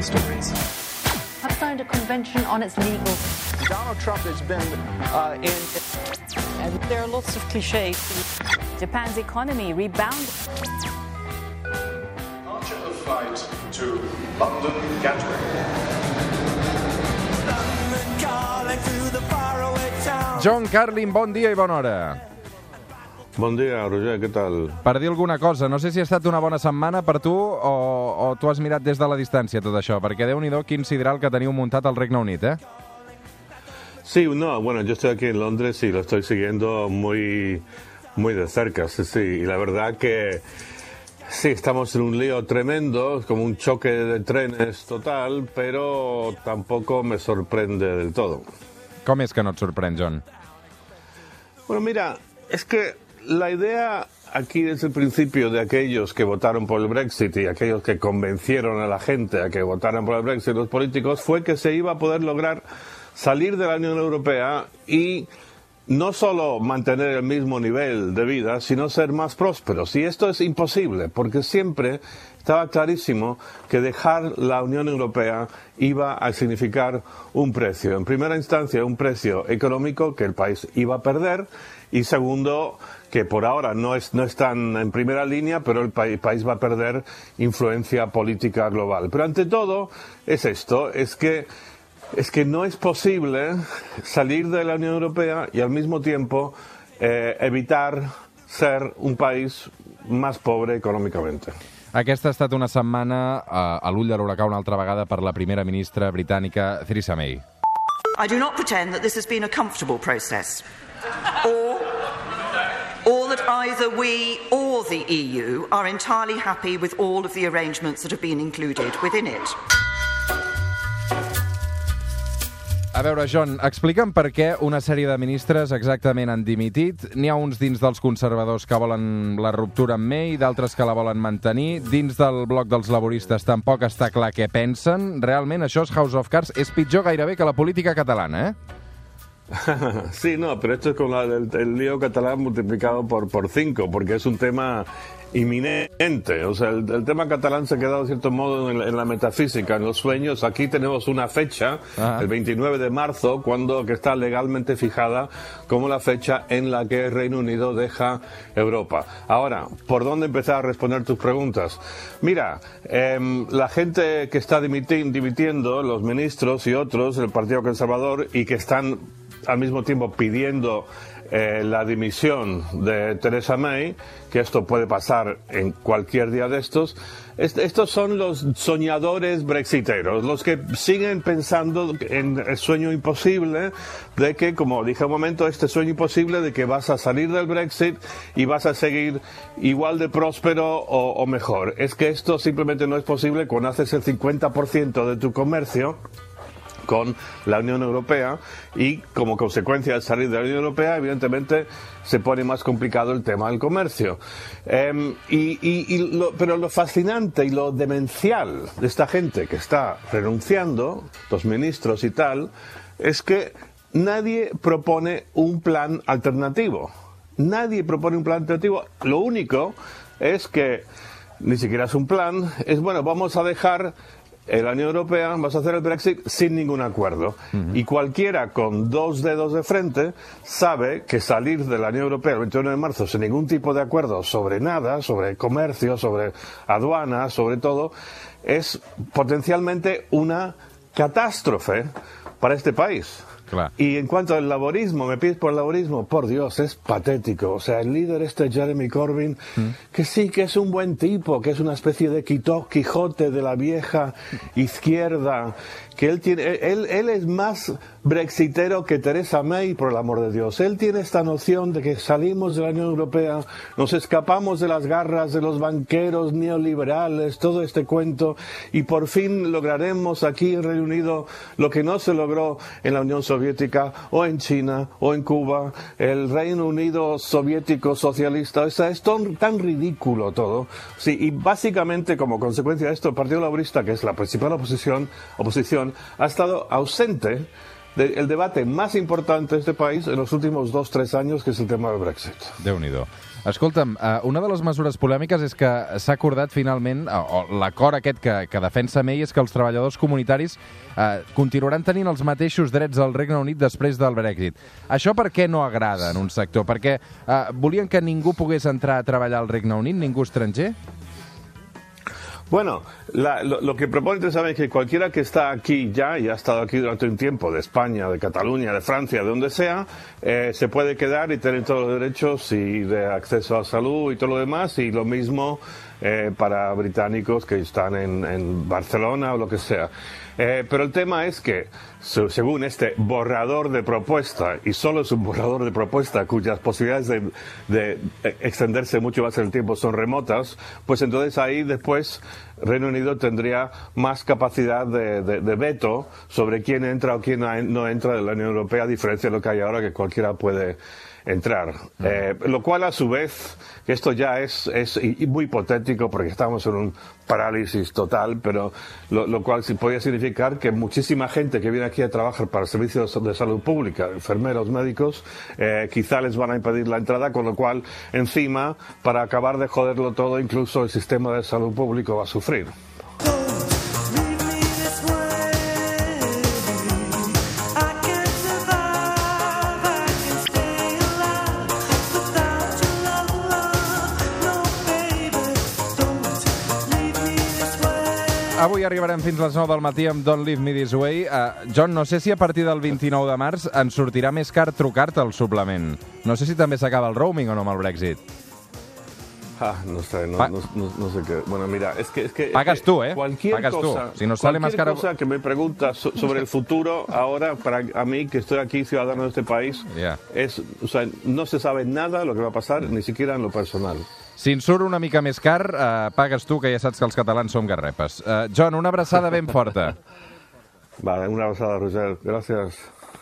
political stories. Have signed a convention on its legal. Donald Trump has been uh, in. And there are lots of cliches. Japan's economy rebounded. Departure of flight to London Gatwick. John Carlin, bon dia i bona hora. Bon dia, Roger, què tal? Per dir alguna cosa, no sé si ha estat una bona setmana per tu o, o tu has mirat des de la distància tot això, perquè déu-n'hi-do quin sideral que teniu muntat al Regne Unit, eh? Sí, no, bueno, yo estoy aquí en Londres y lo estoy siguiendo muy, muy de cerca, sí, sí, y la verdad que sí, estamos en un lío tremendo, como un choque de trenes total, pero tampoco me sorprende del todo. Com és que no et sorprèn, John? Bueno, mira, es que la idea aquí desde el principio de aquellos que votaron por el Brexit y aquellos que convencieron a la gente a que votaran por el Brexit, los políticos, fue que se iba a poder lograr salir de la Unión Europea y no solo mantener el mismo nivel de vida, sino ser más prósperos. Y esto es imposible, porque siempre estaba clarísimo que dejar la Unión Europea iba a significar un precio. En primera instancia, un precio económico que el país iba a perder y segundo, que por ahora no, es, no están en primera línea, pero el país, país va a perder influencia política global. Pero ante todo es esto, es que es que no es posible salir de la Unión Europea y al mismo tiempo eh, evitar ser un país más pobre econòmicamente. Aquesta ha estat una setmana a, a l'ull de l'huracà una altra vegada per la primera ministra britànica Theresa May. I do not pretend that this has been a comfortable process, or, or that either we or the EU are entirely happy with all of the arrangements that have been included within it. A veure, John, explica'm per què una sèrie de ministres exactament han dimitit. N'hi ha uns dins dels conservadors que volen la ruptura amb May, d'altres que la volen mantenir. Dins del bloc dels laboristes tampoc està clar què pensen. Realment, això és House of Cards. És pitjor gairebé que la política catalana, eh? Sí, no, pero esto es con la, el, el lío catalán multiplicado por, por cinco, porque es un tema inminente. O sea, el, el tema catalán se ha quedado, de cierto modo, en, la- en la metafísica, en los sueños. Aquí tenemos una fecha, Ajá. el 29 de marzo, cuando que está legalmente fijada como la fecha en la que el Reino Unido deja Europa. Ahora, ¿por dónde empezar a responder tus preguntas? Mira, em, la gente que está dimiti- dimitiendo, los ministros y otros del Partido Conservador, y que están al mismo tiempo pidiendo eh, la dimisión de Theresa May, que esto puede pasar en cualquier día de estos, est- estos son los soñadores brexiteros, los que siguen pensando en el sueño imposible de que, como dije un momento, este sueño imposible de que vas a salir del Brexit y vas a seguir igual de próspero o, o mejor. Es que esto simplemente no es posible cuando haces el 50% de tu comercio con la Unión Europea y como consecuencia de salir de la Unión Europea evidentemente se pone más complicado el tema del comercio. Em, y, pero lo fascinante y lo demencial de esta gente que está renunciando los ministros y tal es que nadie propone un plan alternativo. Nadie propone un plan alternativo. Lo único es que ni siquiera es un plan. Es bueno vamos a dejar la Unión Europea vas a hacer el Brexit sin ningún acuerdo. Y cualquiera con dos dedos de frente sabe que salir de la Unión Europea el 21 de marzo sin ningún tipo de acuerdo sobre nada, sobre comercio, sobre aduanas, sobre todo, es potencialmente una catástrofe para este país. Clar. Y en cuanto al laborismo, me pides por el laborismo, por Dios, es patético. O sea, el líder este Jeremy Corbyn, que sí que es un buen tipo, que es una especie de Quijote de la vieja izquierda, que él tiene, él, él es más brexitero que Theresa May, por el amor de Dios. Él tiene esta noción de que salimos de la Unión Europea, nos escapamos de las garras de los banqueros neoliberales, todo este cuento, y por fin lograremos aquí en Reino Unido lo que no se logró en la Unión Soviética o en China o en Cuba, el Reino Unido soviético socialista. O es tan ridículo todo. Sí, y básicamente como consecuencia de esto, el Partido Laborista, que es la principal oposición, oposición ha estado ausente de- el debate más importante de este país en los últimos dos, tres años, que es el tema del Brexit. déu nhi Escolta'm, eh, una de les mesures polèmiques és que s'ha acordat finalment, eh, o l'acord aquest que, que defensa May és que els treballadors comunitaris eh, continuaran tenint els mateixos drets al Regne Unit després del Brexit. Això per què no agrada en un sector? Perquè eh, volien que ningú pogués entrar a treballar al Regne Unit, ningú estranger? Bueno, la- lo, lo que propone ustedes saben es que cualquiera que está aquí ya y ha estado aquí durante un tiempo, de España, de Cataluña, de Francia, de donde sea, eh, se puede quedar y tener todos los derechos y de acceso a salud y todo lo demás, y lo mismo eh, para británicos que están en, Barcelona o lo que sea. Eh, pero el tema es que, se- según este borrador de propuesta, y solo es un borrador de propuesta cuyas posibilidades de, eh, extenderse mucho más en el tiempo son remotas, pues entonces ahí después Reino Unido tendría más capacidad de, de- de veto sobre quién entra o quién no entra de la Unión Europea, a diferencia de lo que hay ahora, que cualquiera puede entrar. Eh, lo cual, a su vez, esto ya es, es muy hipotético porque estamos en un parálisis total, pero lo, lo cual sí podría significar que muchísima gente que viene aquí a trabajar para servicios de salud pública, enfermeros, médicos, eh, quizá les van a impedir la entrada, con lo cual, encima, para acabar de joderlo todo, incluso el sistema de salud público va a sufrir. Avui arribarem fins les 9 del matí amb Don't Leave Me This Way. Uh, John, no sé si a partir del 29 de març ens sortirà més car trucar-te al suplement. No sé si també s'acaba el roaming o no amb el Brexit. Ah, no sé, no, no, no- no sé qué. Bueno, mira, es que... Es que Pagas tú, ¿eh? Cualquier Pagas tú. cosa, Si nos sale más caro- cosa que me preguntas so- sobre el futuro ahora, para a mí, que estoy aquí, ciudadano de este país, Ya. es, o sea, no se sabe nada lo que va a pasar, ni siquiera en lo personal. Si ens surt una mica més car, uh, pagues tu, que ja saps que els catalans som garrepes. Uh, John, una abraçada ben forta. Vale, una abraçada, Roger. Gracias.